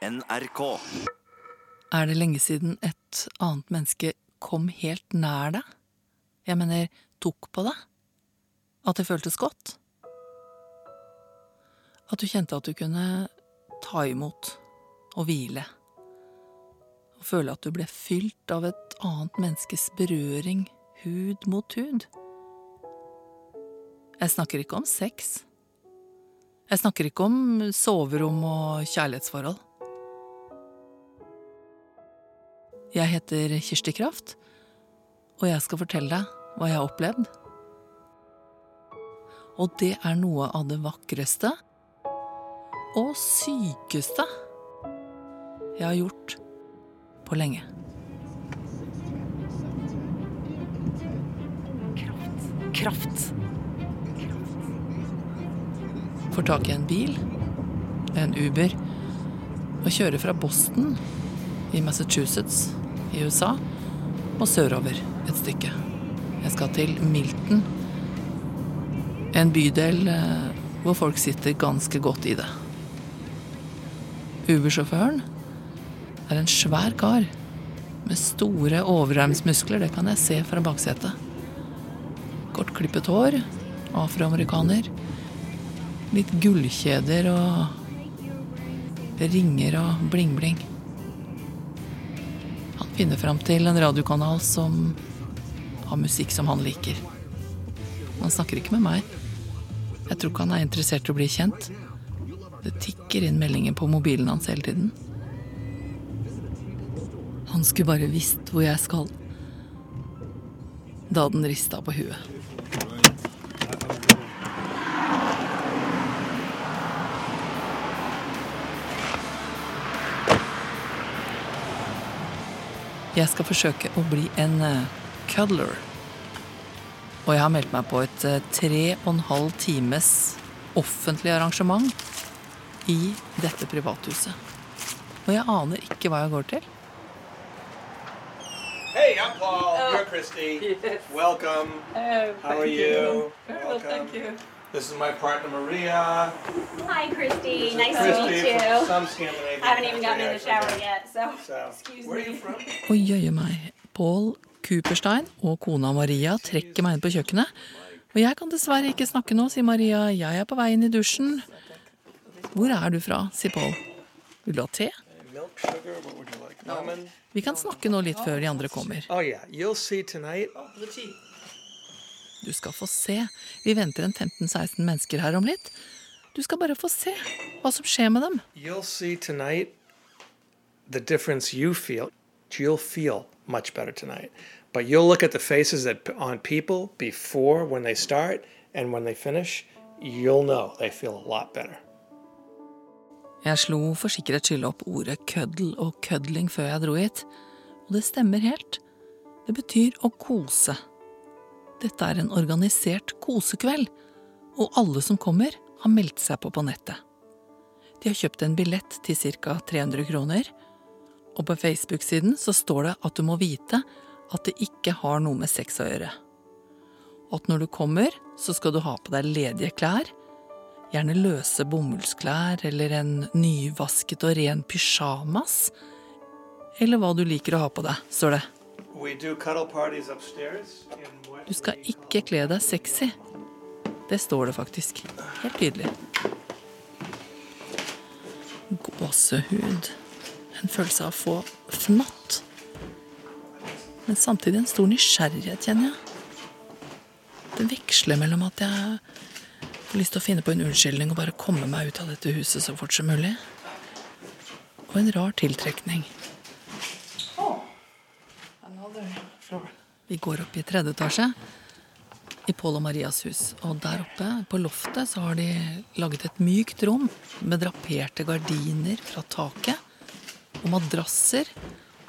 NRK. Er det lenge siden et annet menneske kom helt nær deg? Jeg mener, tok på deg? At det føltes godt? At du kjente at du kunne ta imot og hvile? Og føle at du ble fylt av et annet menneskes berøring, hud mot hud? Jeg snakker ikke om sex. Jeg snakker ikke om soverom og kjærlighetsforhold. Jeg heter Kirsti Kraft, og jeg skal fortelle deg hva jeg har opplevd. Og det er noe av det vakreste og sykeste jeg har gjort på lenge. Kraft. Kraft. Får tak i en bil, en Uber, og kjører fra Boston i Massachusetts i USA og sørover et stykke. Jeg skal til Milton, en bydel eh, hvor folk sitter ganske godt i det. Uber-sjåføren er en svær kar med store overarmsmuskler, det kan jeg se fra baksetet. Kortklippet hår, afroamerikaner. Litt gullkjeder og ringer og bling-bling. Han finner fram til en radiokanal som har musikk som han liker. Han snakker ikke med meg. Jeg tror ikke han er interessert i å bli kjent. Det tikker inn meldinger på mobilen hans hele tiden. Han skulle bare visst hvor jeg skal. Da den rista på huet. Jeg skal forsøke å bli en eh, cuddler. Og jeg har meldt meg på et eh, tre og en halv times offentlig arrangement i dette privathuset. Og jeg aner ikke hva jeg går til. Hey, I'm Paul. You're Christy. Welcome. Oh, How are you? Very well, thank you. This is my partner Maria. Hi, Christy. Nice Christy to meet you. some Scandinavian I haven't even gotten in the shower yet, so So, excuse where are you me. from? Og jøye meg, Pål Kuperstein og kona Maria trekker meg inn på kjøkkenet. Og jeg kan dessverre ikke snakke nå, sier Maria. Jeg er på vei inn i dusjen. Hvor er du fra, sier Paul. Vil du ha te? Milk, sugar, what would you like? Lemon? Vi kan snakke nå litt før de andre kommer. Oh, yeah. You'll see tonight. Du skal få se. Vi venter en 15-16 mennesker her om litt. Du skal bare få se hva som skjer med dem. You'll see tonight the difference you feel. You'll feel much better tonight. But you'll look at the faces that on people before when they start and when they finish, you'll know they feel a lot better. Jeg slo for sikkerhets skyld opp ordet køddel og kødling før jeg dro hit. Og det stemmer helt. Det betyr å kose. Dette er en organisert kosekveld, og alle som kommer, har meldt seg på på nettet. De har kjøpt en billett til ca. 300 kroner, og på Facebook-siden så står det at du må vite at det ikke har noe med sex å gjøre. Og at når du kommer, så skal du ha på deg ledige klær, Gjerne løse bomullsklær eller en nyvasket og ren pysjamas. Eller hva du liker å ha på deg, står det. Du skal ikke kle deg sexy. Det står det faktisk. Helt tydelig. Gåsehud. En følelse av å få fnatt. Men samtidig en stor nysgjerrighet, kjenner jeg. Det veksler mellom at jeg får lyst til å finne på en unnskyldning og bare komme meg ut av dette huset så fort som mulig. Og en rar tiltrekning. Vi går opp i tredje etasje i Pål og Marias hus. Og der oppe på loftet så har de laget et mykt rom med draperte gardiner fra taket og madrasser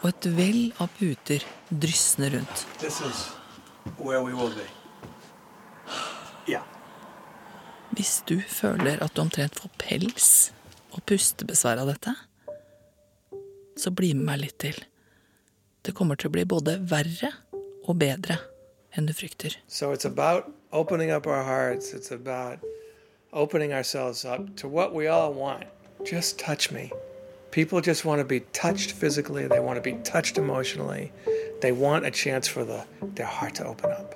og et vell av puter dryssende rundt. Yeah. Hvis du føler at du omtrent får pels og pustebesvær av dette, så bli med meg litt til. Det kommer til å bli både verre og bedre enn du frykter. So it's about opening up our hearts. It's about opening ourselves up to what we all want. Just touch me. People just want to be touched physically. They want to be touched emotionally. They want a chance for the, their heart to open up.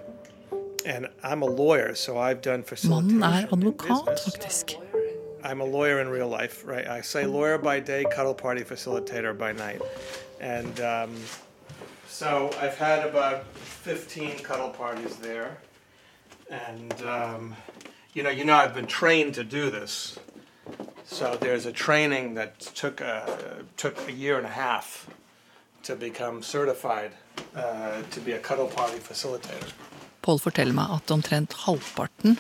And I'm a lawyer, so I've done facilitation. Mannen er advokat, faktisk. I'm a lawyer in real life, right? I say lawyer by day, cuddle party facilitator by night. And um, so I've had about 15 cuddle parties there. And, um, you know, you know, I've been trained to do this. So there's a training that took a, took a year and a half to become certified uh, to be a cuddle party facilitator. Pål forteller meg at omtrent halvparten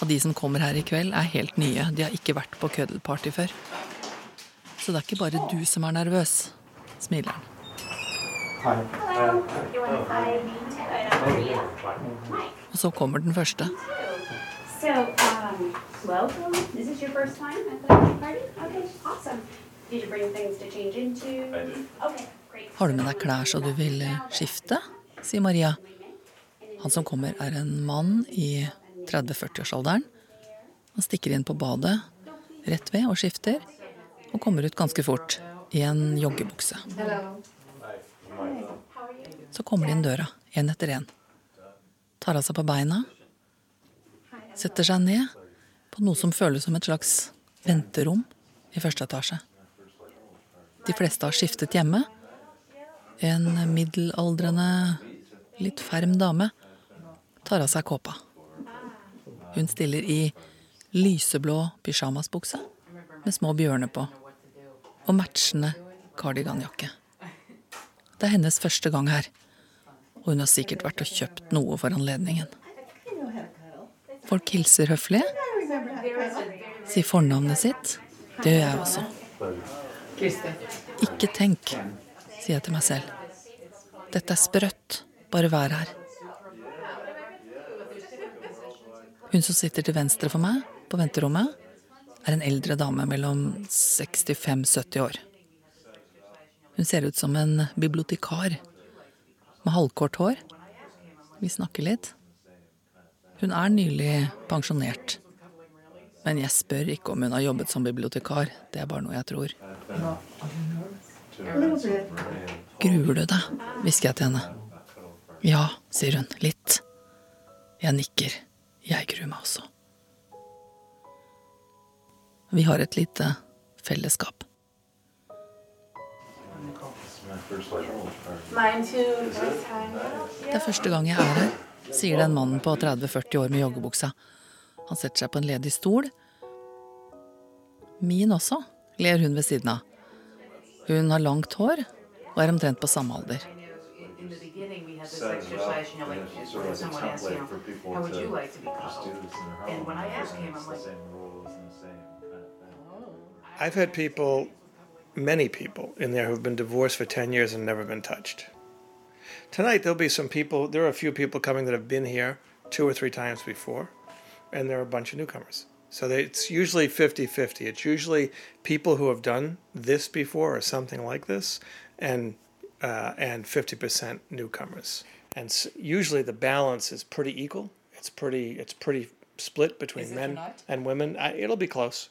av de som kommer her i kveld, er helt nye. De har ikke vært på køddelparty før. Så det er ikke bare du som er nervøs, smiler han. Hello. You want to hi Maria? Hi. Og så kommer den første. So, um, welcome. This is your first time at the party? Okay, awesome. Did you bring things to change into? I did. Okay, great. Har du med deg klær så du vil skifte? sier Maria. Han som kommer, er en mann i 30-40-årsalderen. Han stikker inn på badet rett ved og skifter, og kommer ut ganske fort i en joggebukse. Så kommer de inn døra, én etter én. Tar av seg på beina. Setter seg ned på noe som føles som et slags venterom i første etasje. De fleste har skiftet hjemme. En middelaldrende, litt ferm dame tar av seg kåpa. Hun stiller i lyseblå pysjamasbukse med små bjørner på og matchende kardiganjakke. Det er hennes første gang her, og hun har sikkert vært og kjøpt noe for anledningen. Folk hilser høflig, sier fornavnet sitt. Det gjør jeg også. Ikke tenk, sier jeg til meg selv. Dette er sprøtt. Bare vær her. Hun som sitter til venstre for meg på venterommet, er en eldre dame mellom 65-70 år. Hun ser ut som en bibliotekar med halvkort hår. Vi snakker litt. Hun er nylig pensjonert. Men jeg spør ikke om hun har jobbet som bibliotekar. Det er bare noe jeg tror. Gruer du deg? hvisker jeg til henne. Ja, sier hun. Litt. Jeg nikker. Jeg gruer meg også. Vi har et lite fellesskap. Det er første gang jeg er her, sier den mannen på 30-40 år med joggebuksa. Han setter seg på en ledig stol. Min også, ler hun ved siden av. Hun har langt hår og er omtrent på samme alder. I've had people, many people in there who've been divorced for 10 years and never been touched. Tonight, there'll be some people, there are a few people coming that have been here two or three times before, and there are a bunch of newcomers. So they, it's usually 50 50. It's usually people who have done this before or something like this, and, uh, and 50% newcomers. And s- usually the balance is pretty equal. It's pretty, it's pretty split between men and women. I, it'll be close.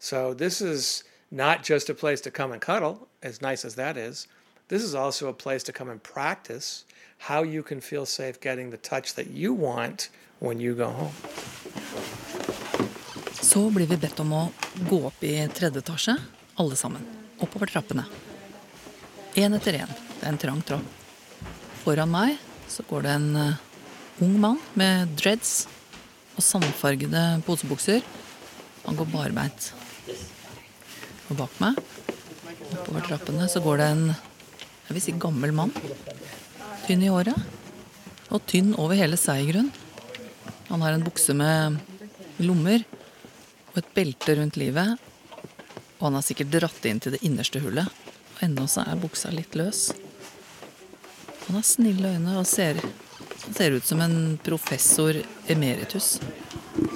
So this is not just a place to come and cuddle, as nice as that is. This is also a place to come and practice how you can feel safe getting the touch that you want when you go home. Så blir vi bedt om å gå opp i tredje etasje, alle sammen. Oppover trappene. Én etter én. Det er en trang trapp. Foran meg så går det en eh, ung mann med dreads og sandfargede posebukser. Han går barbeint. Og bak meg, oppover trappene, så går det en jeg vil si gammel mann. Tynn i håret. Og tynn over hele seg, i grunn. Han har en bukse med lommer og et belte rundt livet. Og han har sikkert dratt inn til det innerste hullet. Og ennå så er buksa litt løs. Han har snille øyne og ser, ser ut som en professor emeritus.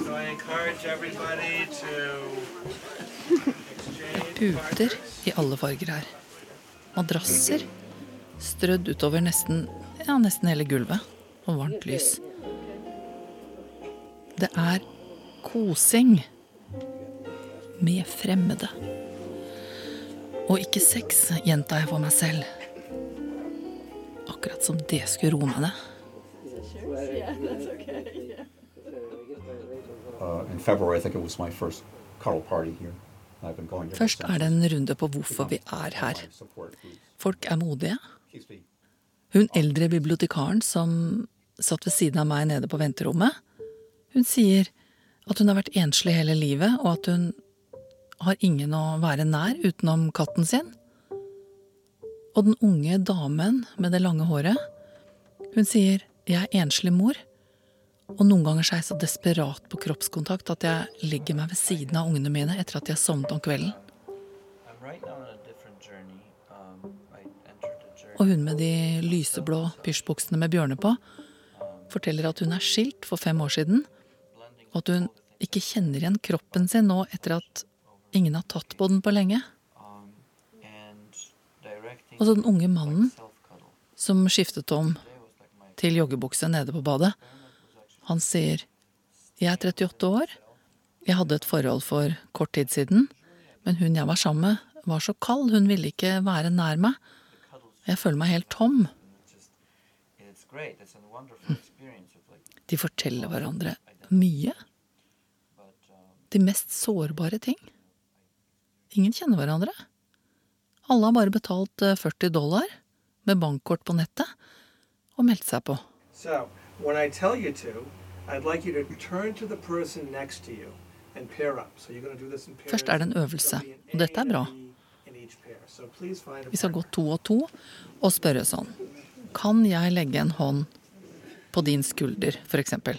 So I Puter i alle farger her. Madrasser strødd utover nesten, ja, nesten hele gulvet. Og varmt lys. Det er kosing med fremmede. Og ikke sex, gjenta jeg for meg selv. Akkurat som det skulle roe meg ned. Uh, in February, I think it was my first cuddle party here. Først er det en runde på hvorfor vi er her. Folk er modige. Hun eldre bibliotekaren som satt ved siden av meg nede på venterommet, hun sier at hun har vært enslig hele livet, og at hun har ingen å være nær utenom katten sin. Og den unge damen med det lange håret, hun sier jeg er enslig mor, og noen ganger så er jeg så desperat på kroppskontakt at jeg legger meg ved siden av ungene mine etter at de har sovnet om kvelden. Um. Og hun med de lyseblå pysjbuksene med bjørner på forteller at hun er skilt for fem år siden, og at hun ikke kjenner igjen kroppen sin nå etter at ingen har tatt på den på lenge. Um, Og så den unge mannen som skiftet om til joggebukse nede på badet, han sier jeg er 38 år, jeg hadde et forhold for kort tid siden, men hun jeg var sammen med, var så kald, hun ville ikke være nær meg. Jeg føler meg helt tom. De forteller hverandre mye. De mest sårbare ting. Ingen kjenner hverandre. Alle har bare betalt eh, 40 dollar med bankkort på nettet og meldt seg på. When I tell you to, I'd like you to turn to the person next to you and pair up. So you're going to do this in pairs. Først er det en øvelse, og dette er bra. Vi skal gå to og to og spørre sånn. Kan jeg legge en hånd på din skulder, eksempel?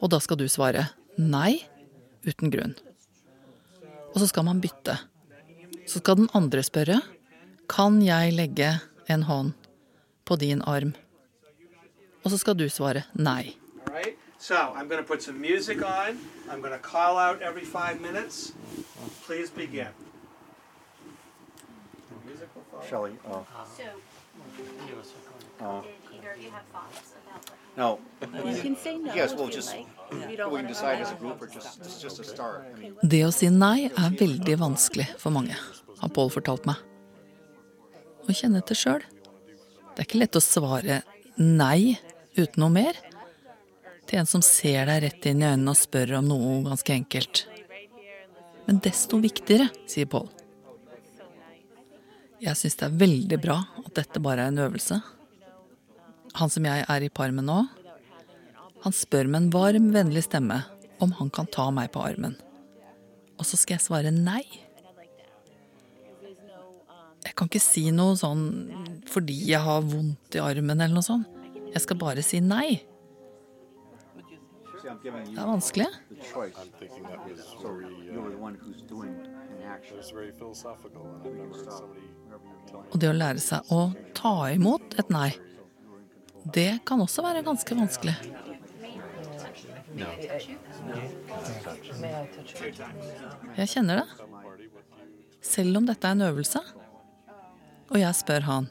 Og da skal du svare nei, uten grunn. Og så skal man bytte. Så skal den andre spørre kan jeg legge en hånd på din arm? Og så skal du svare nei. So I'm going to put some music on. I'm going to call out every five minutes. Please begin. The music will follow. Shelley, uh, So, uh, did either of you have thoughts about what? no, You can say no Yes, we'll just- like. We can decide as a group or just, it's just a start. I mean, Det å si nei er veldig vanskelig for mange, har Pål fortalt meg. Å kjenne etter sjøl. Det er ikke lett å svare nei uten noe mer. Til en som ser deg rett inn i øynene og spør om noe ganske enkelt. Men desto viktigere, sier Pål. Jeg syns det er veldig bra at dette bare er en øvelse. Han som jeg er i par med nå, han spør med en varm, vennlig stemme om han kan ta meg på armen. Og så skal jeg svare nei. Jeg kan ikke si noe sånn fordi jeg har vondt i armen eller noe sånt. Jeg skal bare si nei. Det er vanskelig. Og det å lære seg å ta imot et nei, det kan også være ganske vanskelig. Jeg kjenner det. Selv om dette er en øvelse. Og jeg spør han,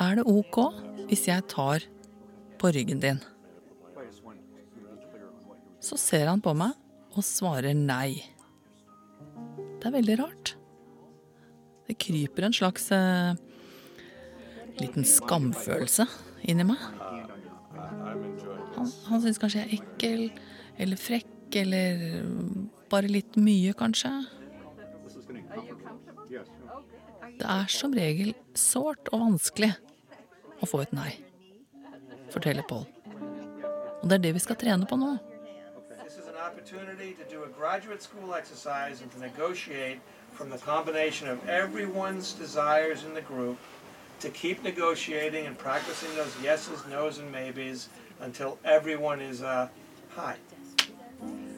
er det ok hvis jeg tar på ryggen din? Så ser han på meg og svarer nei. Det er veldig rart. Det kryper en slags eh, liten skamfølelse inni meg. Han, han syns kanskje jeg er ekkel eller frekk eller bare litt mye, kanskje. Det er som regel sårt og vanskelig å få et nei, forteller Pål. Og det er det vi skal trene på nå. This is an opportunity to do a graduate school exercise and to negotiate from the combination of everyone's desires in the group to keep negotiating and practicing those yeses, nos, and maybes until everyone is uh, high.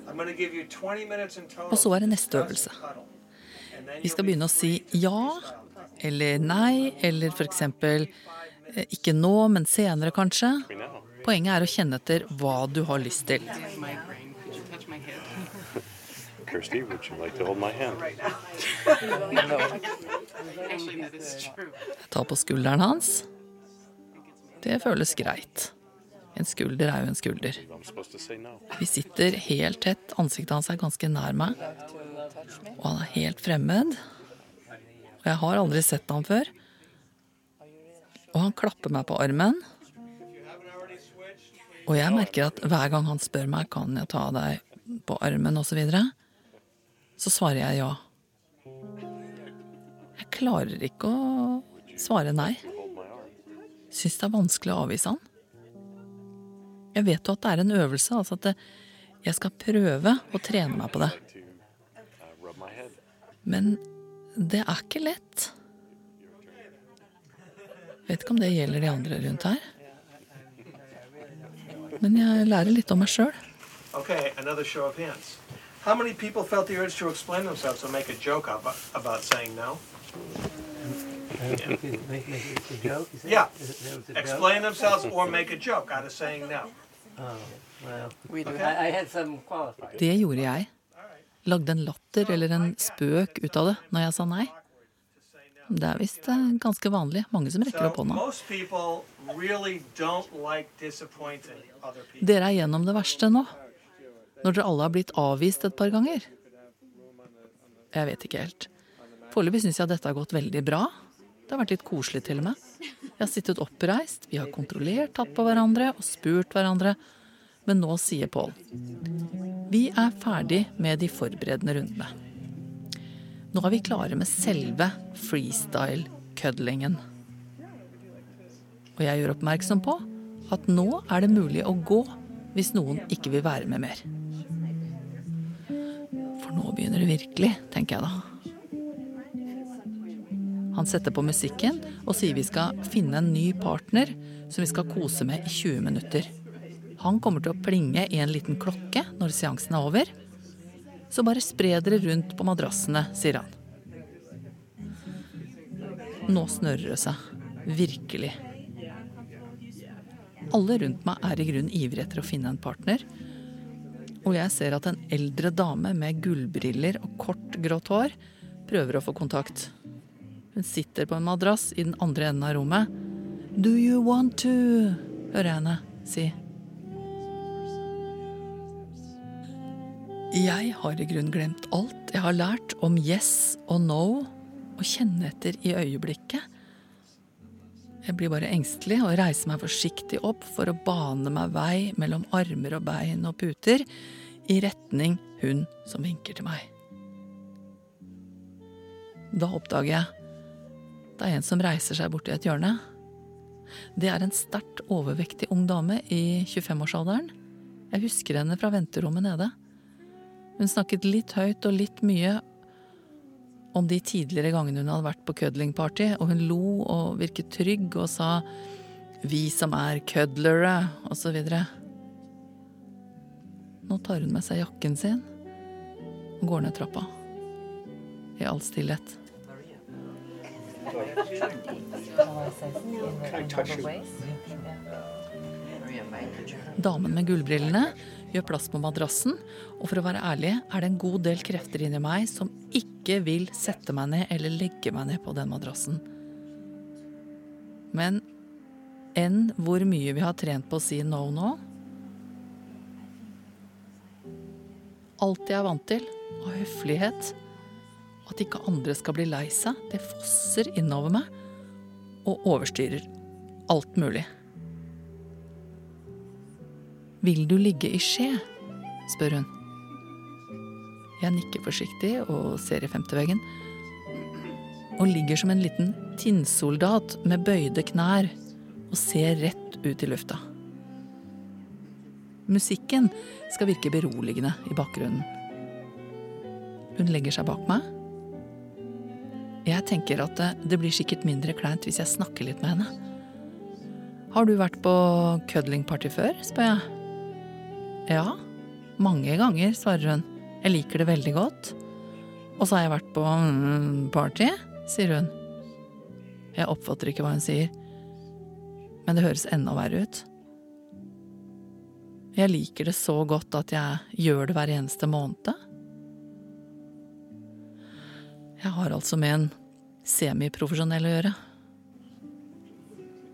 I'm going to give you 20 minutes in total. Og så er det neste øvelse. Vi skal begynne å si ja eller nei, eller for eksempel eh, ikke nå, men senere kanskje. Poenget er å kjenne etter hva du har lyst til. Kirsty, would you like to hold my hand? Ta på skulderen hans. Det føles greit. En skulder er jo en skulder. Vi sitter helt tett, ansiktet hans er ganske nær meg. Og han er helt fremmed. Og Jeg har aldri sett ham før. Og han klapper meg på armen. Og jeg merker at hver gang han spør meg kan jeg ta deg på armen osv., så, videre, så svarer jeg ja. Jeg klarer ikke å svare nei. Syns det er vanskelig å avvise han. Jeg vet jo at det er en øvelse, altså at jeg skal prøve å trene meg på det. Men det er ikke lett. Vet ikke om det gjelder de andre rundt her. Men jeg lærer litt om meg sjøl. Okay, another show of hands. How many people felt the urge to explain themselves or make a joke about, about saying no? Yeah. Explain themselves or make a joke out of saying no. Det gjorde jeg. Lagde en latter eller en spøk ut av det når jeg sa nei. Det er visst ganske vanlig. Mange som rekker opp hånda. Dere er gjennom det verste nå. Når dere alle har blitt avvist et par ganger. Jeg vet ikke helt. Foreløpig syns jeg dette har gått veldig bra. Det har vært litt koselig til og med. Jeg har sittet oppreist, vi har kontrollert tatt på hverandre og spurt hverandre. Men nå sier Pål vi er ferdig med de forberedende rundene. Nå er vi klare med selve freestyle-kødlingen. Og jeg gjør oppmerksom på at nå er det mulig å gå hvis noen ikke vil være med mer. For nå begynner det virkelig, tenker jeg da. Han setter på musikken og sier vi skal finne en ny partner som vi skal kose med i 20 minutter. Han kommer til å plinge i en liten klokke når seansen er over. Så bare spre dere rundt på madrassene, sier han. Nå snørrer det seg. Virkelig. Alle rundt meg er i grunnen ivrige etter å finne en partner. Og jeg ser at en eldre dame med gullbriller og kort, grått hår prøver å få kontakt. Hun sitter på en madrass i den andre enden av rommet. Do you want to? hører jeg henne si. Jeg har i grunnen glemt alt jeg har lært om yes og no, og kjenne etter i øyeblikket. Jeg blir bare engstelig og reiser meg forsiktig opp for å bane meg vei mellom armer og bein og puter i retning hun som vinker til meg. Da oppdager jeg det er en som reiser seg borti et hjørne. Det er en sterkt overvektig ung dame i 25-årsalderen. Jeg husker henne fra venterommet nede. Hun snakket litt høyt og litt mye om de tidligere gangene hun hadde vært på cuddling-party, og hun lo og virket trygg og sa 'vi som er kødlere', videre. Nå tar hun med seg jakken sin og går ned trappa. I all stillhet. Damen med gullbrillene gjør plass på madrassen, og for å være ærlig er det en god del krefter inni meg som ikke vil sette meg ned eller legge meg ned på den madrassen. Men enn hvor mye vi har trent på å si no nå Alt jeg er vant til av høflighet, og at ikke andre skal bli lei seg, det fosser innover meg og overstyrer alt mulig. Vil du ligge i skje? spør hun. Jeg nikker forsiktig og ser i femteveggen. Og ligger som en liten tinnsoldat med bøyde knær og ser rett ut i lufta. Musikken skal virke beroligende i bakgrunnen. Hun legger seg bak meg. Jeg tenker at det blir sikkert mindre kleint hvis jeg snakker litt med henne. Har du vært på cuddling-party før? spør jeg. Ja, mange ganger, svarer hun. Jeg liker det veldig godt. Og så har jeg vært på mm, party, sier hun. Jeg oppfatter ikke hva hun sier, men det høres enda verre ut. Jeg liker det så godt at jeg gjør det hver eneste måned. Jeg har altså med en semiprofesjonell å gjøre.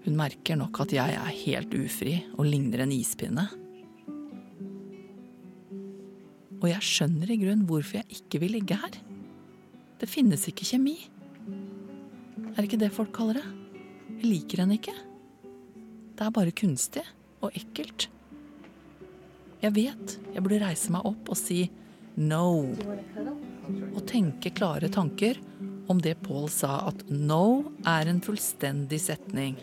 Hun merker nok at jeg er helt ufri og ligner en ispinne. Og jeg skjønner i grunn hvorfor jeg ikke vil ligge her. Det finnes ikke kjemi. Er det ikke det folk kaller det? Jeg liker henne ikke. Det er bare kunstig og ekkelt. Jeg vet jeg burde reise meg opp og si no. Og tenke klare tanker om det Paul sa at no er en fullstendig setning.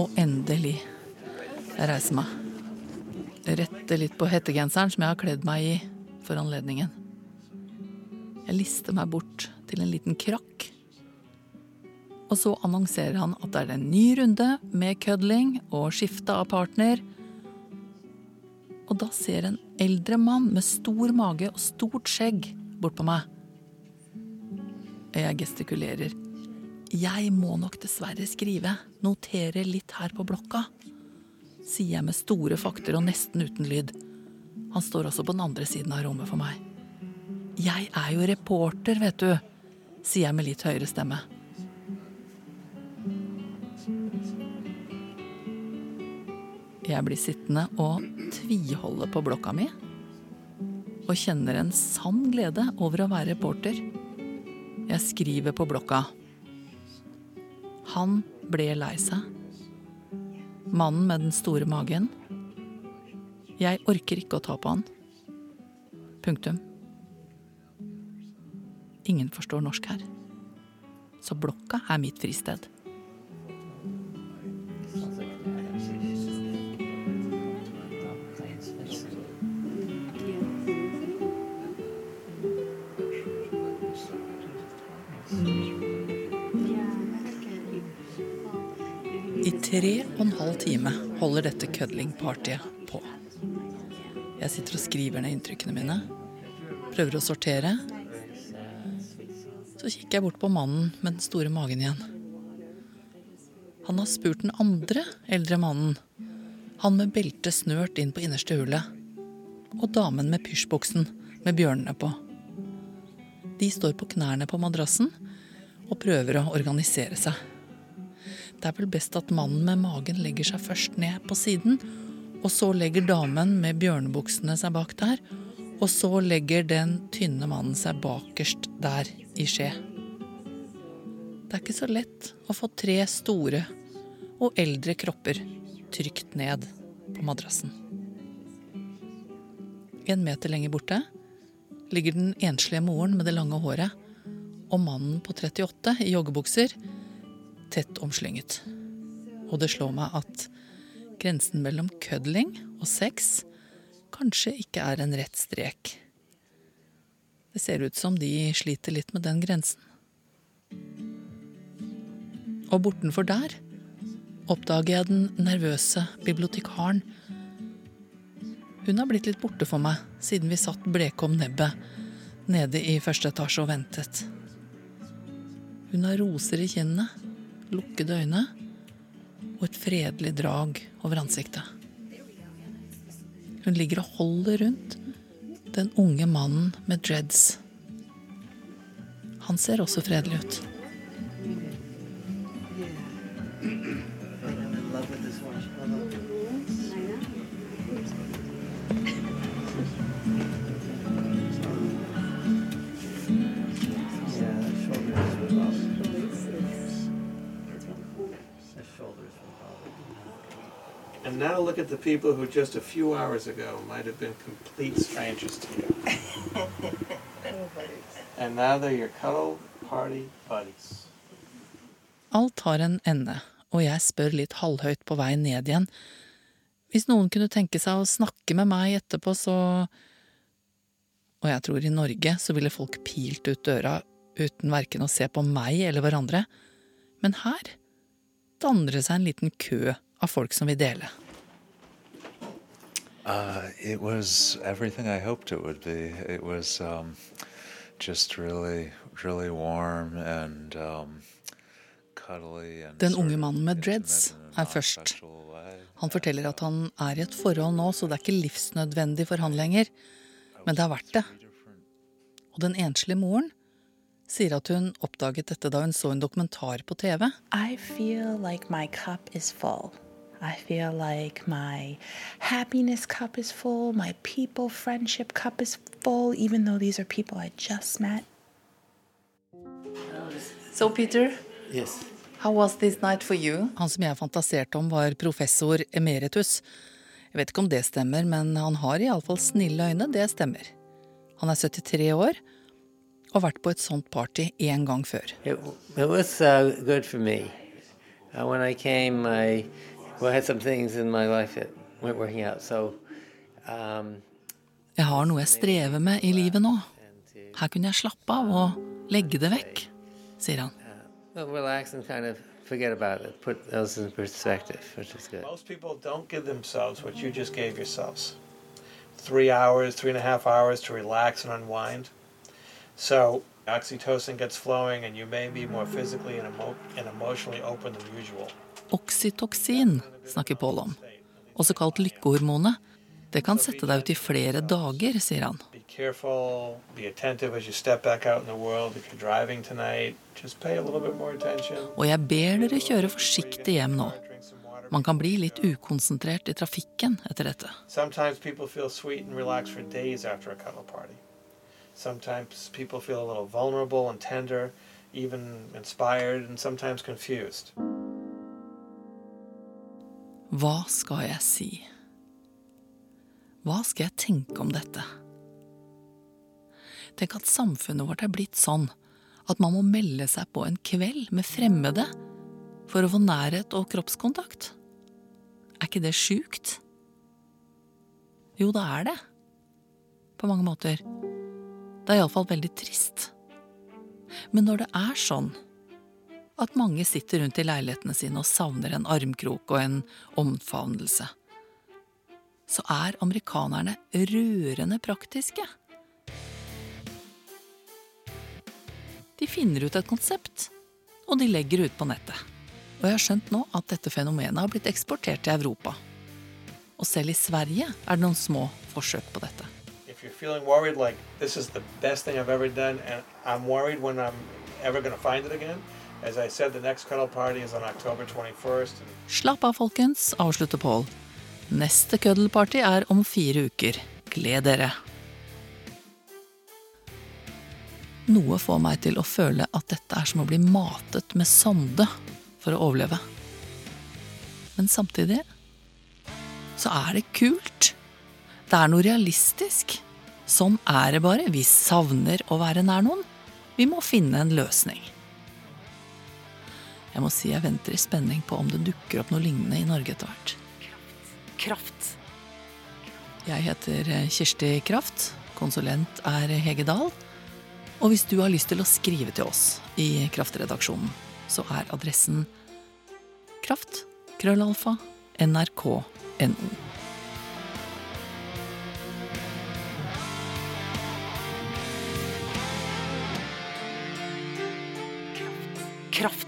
Og endelig. Jeg reiser meg. Retter litt på hettegenseren som jeg har kledd meg i for anledningen. Jeg lister meg bort til en liten krakk. Og så annonserer han at det er en ny runde med kødling og skifte av partner. Og da ser en eldre mann med stor mage og stort skjegg bort på meg. Jeg gestikulerer. Jeg må nok dessverre skrive, notere litt her på blokka, sier jeg med store fakter og nesten uten lyd. Han står også på den andre siden av rommet for meg. Jeg er jo reporter, vet du, sier jeg med litt høyere stemme. Jeg blir sittende og tviholde på blokka mi. Og kjenner en sann glede over å være reporter. Jeg skriver på blokka. Han ble lei seg. Mannen med den store magen. Jeg orker ikke å ta på han. Punktum. Ingen forstår norsk her. Så blokka er mitt fristed. Tre og en halv time holder dette cuddling-partyet på. Jeg sitter og skriver ned inntrykkene mine. Prøver å sortere. Så kikker jeg bort på mannen med den store magen igjen. Han har spurt den andre eldre mannen, han med beltet snørt inn på innerste hullet, og damen med pysjbuksen med bjørnene på. De står på knærne på madrassen og prøver å organisere seg. Det er vel best at mannen med magen legger seg først ned på siden, og så legger damen med bjørnebuksene seg bak der, og så legger den tynne mannen seg bakerst der i skje. Det er ikke så lett å få tre store og eldre kropper trygt ned på madrassen. En meter lenger borte ligger den enslige moren med det lange håret og mannen på 38 i joggebukser tett omslynget. Og det slår meg at grensen mellom kødling og sex kanskje ikke er en rett strek. Det ser ut som de sliter litt med den grensen. Og bortenfor der oppdager jeg den nervøse bibliotekaren. Hun har blitt litt borte for meg siden vi satt bleke om nebbet nede i første etasje og ventet. Hun har roser i kinnene, lukkede øyne og et fredelig drag over ansiktet. Hun ligger og holder rundt den unge mannen med dreads. Han ser også fredelig ut. And now look at the people who just a few hours ago might have been complete strangers to you. and now they're your cuddle party buddies. Alt har en ende, og jeg spør litt halvhøyt på vei ned igjen. Hvis noen kunne tenke seg å snakke med meg etterpå, så… Og jeg tror i Norge så ville folk pilt ut døra uten verken å se på meg eller hverandre. Men her danner det seg en liten kø av folk som vil dele. Uh, it was everything I hoped it would be. It was um, just really, really warm and um, cuddly and Den unge mannen med dreads er først. Han forteller at han er i et forhold nå, så det er ikke livsnødvendig for han lenger. Men det har vært det. Og den enslige moren sier at hun oppdaget dette da hun så en dokumentar på TV. I feel like my cup is full. I feel like my happiness cup is full, my people friendship cup is full, even though these are people I just met. So, Peter, Yes. how was this night for you? Han som jeg fantaserte om, var professor emeritus. Jeg vet ikke om det stemmer, men han har iallfall snille øyne. Det stemmer. Han er 73 år og har vært på et sånt party én gang før. It, it was uh, good for me. Uh, when I well, I had some things in my life that weren't working out. So, um, Jeg har noe jeg strever med i livet nå. Her kunne jeg slappe av og legge det vekk, sier han. relax and kind of forget about it. Put those in perspective, which is good. Most people don't give themselves what you just gave yourselves three hours, three and a half hours to relax and unwind. So, oxytocin gets flowing, and you may be more physically and, emo- and emotionally open than usual. Oksytoksin snakker Pål om, også kalt lykkehormonet. Det kan sette deg ut i flere dager, sier han. Og jeg ber dere kjøre forsiktig hjem nå. Man kan bli litt ukonsentrert i trafikken etter dette. Sometimes people feel a little vulnerable and tender, even inspired, and sometimes confused. Hva skal jeg si? Hva skal jeg tenke om dette? Tenk at samfunnet vårt er blitt sånn at man må melde seg på en kveld med fremmede for å få nærhet og kroppskontakt. Er ikke det sjukt? Jo, det er det. På mange måter. Det er iallfall veldig trist. Men når det er sånn at mange sitter rundt i leilighetene sine og savner en armkrok og en omfavnelse, så er amerikanerne rørende praktiske. De finner ut et konsept, og de legger ut på nettet. Og jeg har skjønt nå at dette fenomenet har blitt eksportert til Europa. Og selv i Sverige er det noen små forsøk på dette. Worried, like done, I'm I'm said, the next cuddle party is on October 21st. And Slapp av, folkens, avslutter Paul. Neste køddelparty er om fire uker. Gled dere. Noe får meg til å føle at dette er som å bli matet med sonde for å overleve. Men samtidig så er det kult. Det er noe realistisk. Sånn er det bare. Vi savner å være nær noen. Vi må finne en løsning. Jeg må si jeg venter i spenning på om det dukker opp noe lignende i Norge etter hvert. Kraft. Jeg heter Kirsti Kraft. Konsulent er Hege Dahl. Og hvis du har lyst til å skrive til oss i Kraftredaksjonen, så er adressen kraft krøllalfa nrk.no. Kraft.